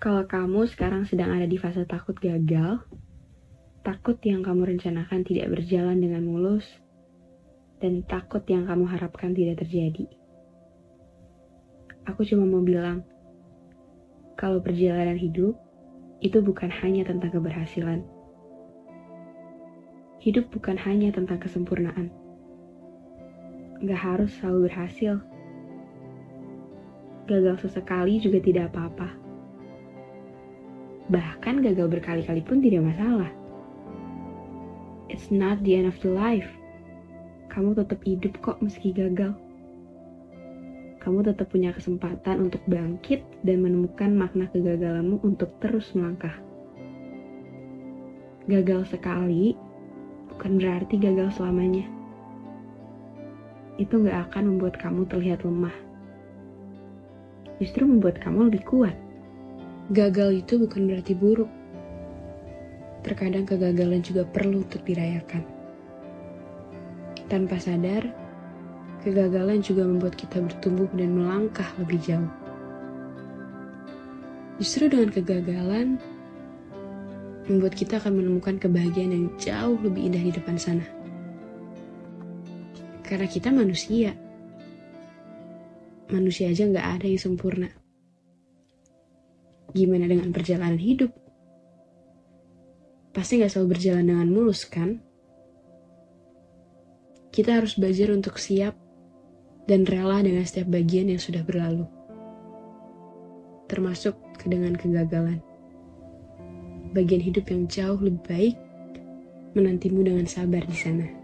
Kalau kamu sekarang sedang ada di fase takut gagal, takut yang kamu rencanakan tidak berjalan dengan mulus, dan takut yang kamu harapkan tidak terjadi. Aku cuma mau bilang, kalau perjalanan hidup itu bukan hanya tentang keberhasilan. Hidup bukan hanya tentang kesempurnaan. Gak harus selalu berhasil. Gagal sesekali juga tidak apa-apa. Bahkan gagal berkali-kali pun tidak masalah. It's not the end of the life. Kamu tetap hidup kok meski gagal kamu tetap punya kesempatan untuk bangkit dan menemukan makna kegagalanmu untuk terus melangkah. Gagal sekali bukan berarti gagal selamanya. Itu gak akan membuat kamu terlihat lemah. Justru membuat kamu lebih kuat. Gagal itu bukan berarti buruk. Terkadang kegagalan juga perlu untuk dirayakan. Tanpa sadar, kegagalan juga membuat kita bertumbuh dan melangkah lebih jauh. Justru dengan kegagalan, membuat kita akan menemukan kebahagiaan yang jauh lebih indah di depan sana. Karena kita manusia. Manusia aja nggak ada yang sempurna. Gimana dengan perjalanan hidup? Pasti nggak selalu berjalan dengan mulus, kan? Kita harus belajar untuk siap dan rela dengan setiap bagian yang sudah berlalu, termasuk dengan kegagalan. Bagian hidup yang jauh lebih baik menantimu dengan sabar di sana.